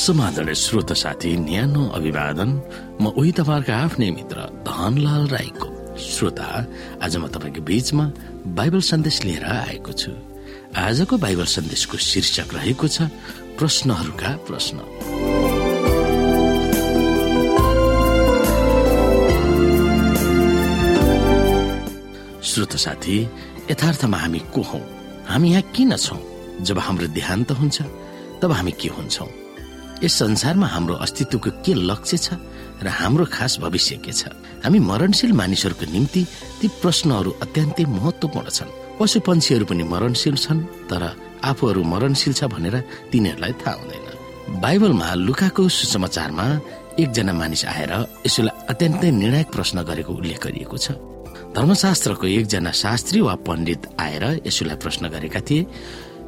समाधान श्रोत साथी न्यानो अभिवादन। म उही तपाईँहरूको आफ्नै मित्र धनलाल राईको श्रोता। आज म तपाईँको बीचमा बाइबल सन्देश लिएर आएको छु। आजको बाइबल सन्देशको शीर्षक रहेको छ प्रश्नहरूका प्रश्न। श्रोत साथी यथार्थमा हामी को हौ? हामी यहाँ किन छौँ? जब हाम्रो देहान्त हुन्छ तब हामी के हुन्छौँ? यस संसारमा हाम्रो अस्तित्वको के लक्ष्य छ र हाम्रो खास भविष्य के छ? हामी मरणशील मानिसहरूको निम्ति ती प्रश्नहरू अत्यन्तै महत्वपूर्ण छन्। पशु पन्छीहरू पनि मरणशील छन् तर आफूहरू मरणशील छ भनेर तिनीहरूलाई थाहा हुँदैन। बाइबलमा लुकाको सुसमाचारमा एकजना मानिस आएर यसोलाई अत्यन्तै निर्णायक प्रश्न गरेको उल्लेख गरिएको छ। धर्मशास्त्रको एकजना शास्त्री वा पण्डित आएर यसोलाई प्रश्न गरेका थिए।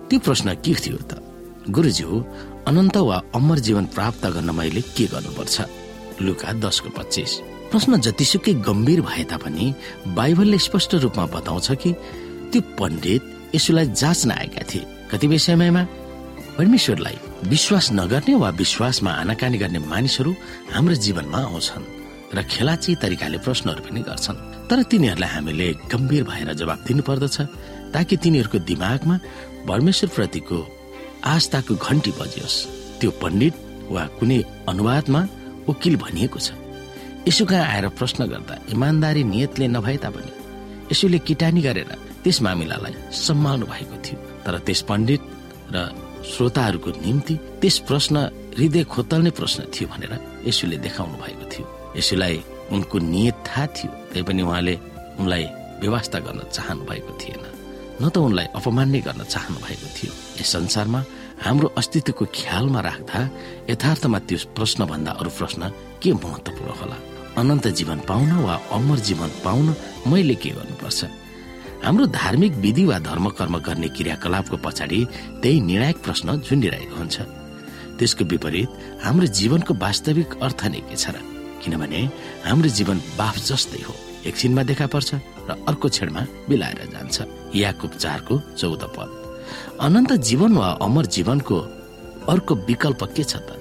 त्यो प्रश्न के थियो त? गुरुज्यू अनन्त वा अमर जीवन प्राप्त गर्न मैले के गर्नुपर्छ? लुका दसको पच्चिस। प्रश्न जतिसुकै गम्भीर भए तापनि बाइबलले स्पष्ट रूपमा बताउँछ कि त्यो पण्डित यसुलाई जाँच्न आएका थिए। कतिपय समयमा परमेश्वरलाई विश्वास नगर्ने वा विश्वासमा आनाकानी गर्ने मानिसहरू हाम्रो जीवनमा आउँछन् र खेलाची तरिकाले प्रश्नहरू पनि गर्छन्। तर तिनीहरूलाई हामीले गम्भीर भएर जवाब दिनु पर्दछ ताकि तिनीहरूको दिमागमा परमेश्वर प्रतिको आस्थाको घन्टी बजियोस्। त्यो पण्डित वा कुनै अनुवादमा वकिल भनिएको छ। यसो कहाँ आएर प्रश्न गर्दा इमान्दारी नियतले नभए तापनि यसोले किटानी गरेर त्यस मामिलालाई सम्हाल्नु भएको थियो। तर त्यस पण्डित र श्रोताहरूको निम्ति त्यस प्रश्न हृदय खोतल्ने प्रश्न थियो भनेर यसुले देखाउनु भएको थियो। यसुलाई उनको नियत थाहा थियो तैपनि उहाँले उनलाई व्यवस्था गर्न चाहनु भएको थिएन। न त उनलाई अपमान नै गर्न चाहनु भएको थियो। यस संसारमा हाम्रो अस्तित्वको ख्यालमा राख्दा यथार्थमा त्यो प्रश्न भन्दा अरू प्रश्न के महत्वपूर्ण होला? अनन्त जीवन पाउन वा अमर जीवन पाउन मैले के गर्नुपर्छ? हाम्रो धार्मिक विधि वा धर्म कर्म गर्ने क्रियाकलापको पछाडि त्यही निर्णायक प्रश्न झुन्डिरहेको हुन्छ। त्यसको विपरीत हाम्रो जीवनको वास्तविक अर्थ नै के छ र? किनभने हाम्रो जीवन बाफ जस्तै हो। एकछिनमा देखा पर्छ र अर्को क्षणमा बिलाएर जान्छ। याकुब चारको चौध पद। अनन्त जीवन वा अमर जीवनको अर्को विकल्प के छ त?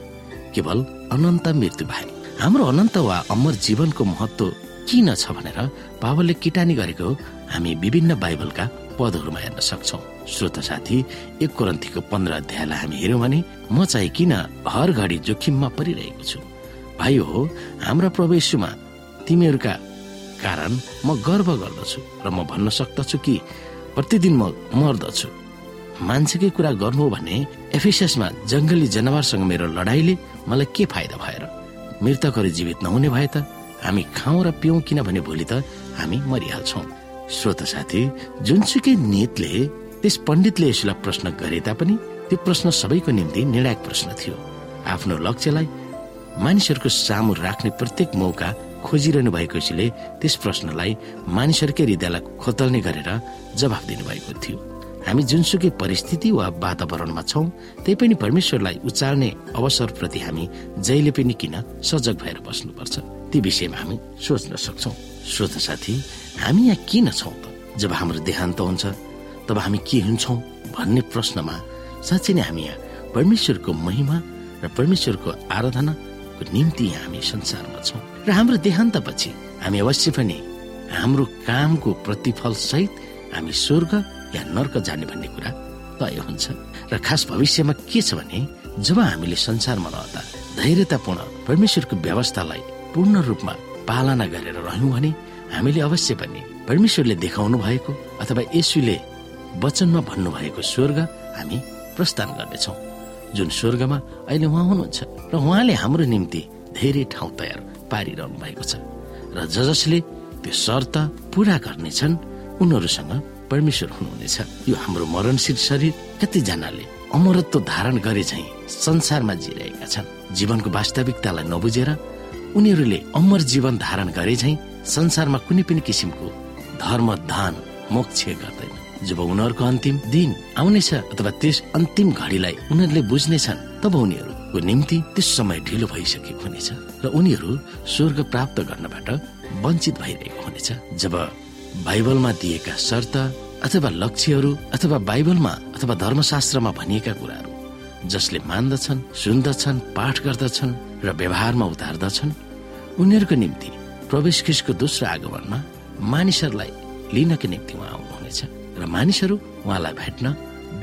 केवल अनन्त मृत्यु बाहेक हाम्रो अनन्त वा अमर जीवनको महत्व किन छ भनेर पावलले किटानी गरेको हामी विभिन्न बाइबलका पदहरूमा हेर्न सक्छौ। श्रोत साथी एक कोरन्थीको पन्ध्र अध्यायलाई हामी हेर्यौँ भने म चाहिँ किन हर घडी जोखिममा परिरहेको छु? भाइ हो हाम्रा प्रवेशमा तिमीहरूका कारण म गर्व गर्दछु र म भन्न सक्दछु कि प्रतिदिन म मर्दछु। मान्छेकै कुरा गर्नु भने एफिसमा जंगली जनावरसँग मेरो लडाईँले मलाई के फाइदा भएर? मृतकहरू जीवित नहुने भए त हामी खाउँ र पिउँ किनभने भोलि त हामी मरिहाल्छौँ। श्रोत साथी जुनसुकै नियतले त्यस पण्डितले यसलाई प्रश्न गरे तापनि त्यो प्रश्न सबैको निम्ति निर्णायक प्रश्न थियो। आफ्नो लक्ष्यलाई मानिसहरूको सामु राख्ने प्रत्येक मौका खोजिरहनु भएकोले त्यस प्रश्नलाई मानिसहरूकै हृदयलाई खोतल्ने गरेर जवाब दिनुभएको थियो। हामी जुनसुकै परिस्थिति वा वातावरणमा छौँ त्यही पनि परमेश्वरलाई उचाल्ने अवसरप्रति हामी जहिले पनि किन सजग भएर बस्नुपर्छ। ती विषयमा हामी सोच्न सक्छौ। श्रोत साथी हामी यहाँ किन छौँ त? जब हाम्रो देहान्त हुन्छ तब हामी के हुन्छौ भन्ने प्रश्नमा साँच्चै नै हामी यहाँ परमेश्वरको महिमा र परमेश्वरको आराधनाको निम्ति हामी संसारमा छौँ र हाम्रो देहान्तपछि हामी अवश्य पनि हाम्रो कामको प्रतिफल सहित हामी स्वर्ग या नर्क जाने भन्ने कुरा तय हुन्छ। र खास भविष्यमा के छ भने जब हामीले संसारमा रहँदा धैर्यतापूर्ण परमेश्वरको व्यवस्थालाई पूर्ण रूपमा पालना गरेर रह्यौँ भने हामीले अवश्य पनि परमेश्वरले देखाउनु भएको अथवा यसुले वचनमा भन्नुभएको स्वर्ग हामी प्रस्थान गर्नेछौँ। जुन स्वर्गमा अहिले उहाँ हुनुहुन्छ र उहाँले हाम्रो निम्ति धेरै ठाउँ तयार पारिरहनु भएको छ र ज जसले त्यो शर्त पुरा गर्नेछन् उनीहरूसँग परमेश्वर हुनुहुनेछ। यो हाम्रो मरणशील शरीर कतिजनाले अमरत्व धारण गरे झै संसारमा जिरहेका छन्। जीवनको वास्तविकतालाई नबुझेर उनीहरूले अमर जीवन धारण गरे झै संसारमा कुनै पनि किसिमको धर्म दान मोक्ष गर्दैन। जब उनीहरूको अन्तिम दिन आउनेछ अथवा त्यस अन्तिम घडीलाई उनीहरूले बुझ्नेछन् तब उनीहरूको निम्ति त्यस समय ढिलो भइसकेको हुनेछ र उनीहरू स्वर्ग प्राप्त गर्नबाट वञ्चित भइरहेको हुनेछ। जब बाइबलमा दिएका शर्त अथवा लक्ष्यहरू अथवा बाइबलमा अथवा धर्मशास्त्रमा भनिएका कुराहरू जसले मान्दछन् सुन्दछन् पाठ गर्दछन् र व्यवहारमा उतार्दछन् उनीहरूको निम्ति प्रवेश खिसको दोस्रो आगमनमा मानिसहरूलाई लिनका निम्ति उहाँ र मानिसहरू उहाँलाई भेट्न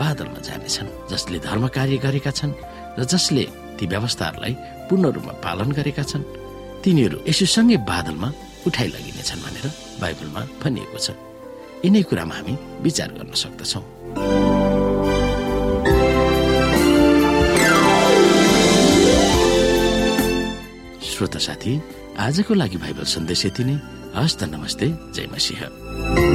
बादलमा जानेछन् जसले धर्म कार्य गरेका छन् र जसले ती व्यवस्थाहरूलाई पूर्ण रूपमा पालन गरेका छन्। तिनीहरू यसुसँगै बादलमा उठाइ लगिनेछन् भनेर बाइबलमा भनिएको छ। यिनै कुरामा हामी विचार गर्न सक्दछौँ। श्रोता साथी आजको लागि बाइबल सन्देश यति नै। हस्त नमस्ते। जय मसिंह।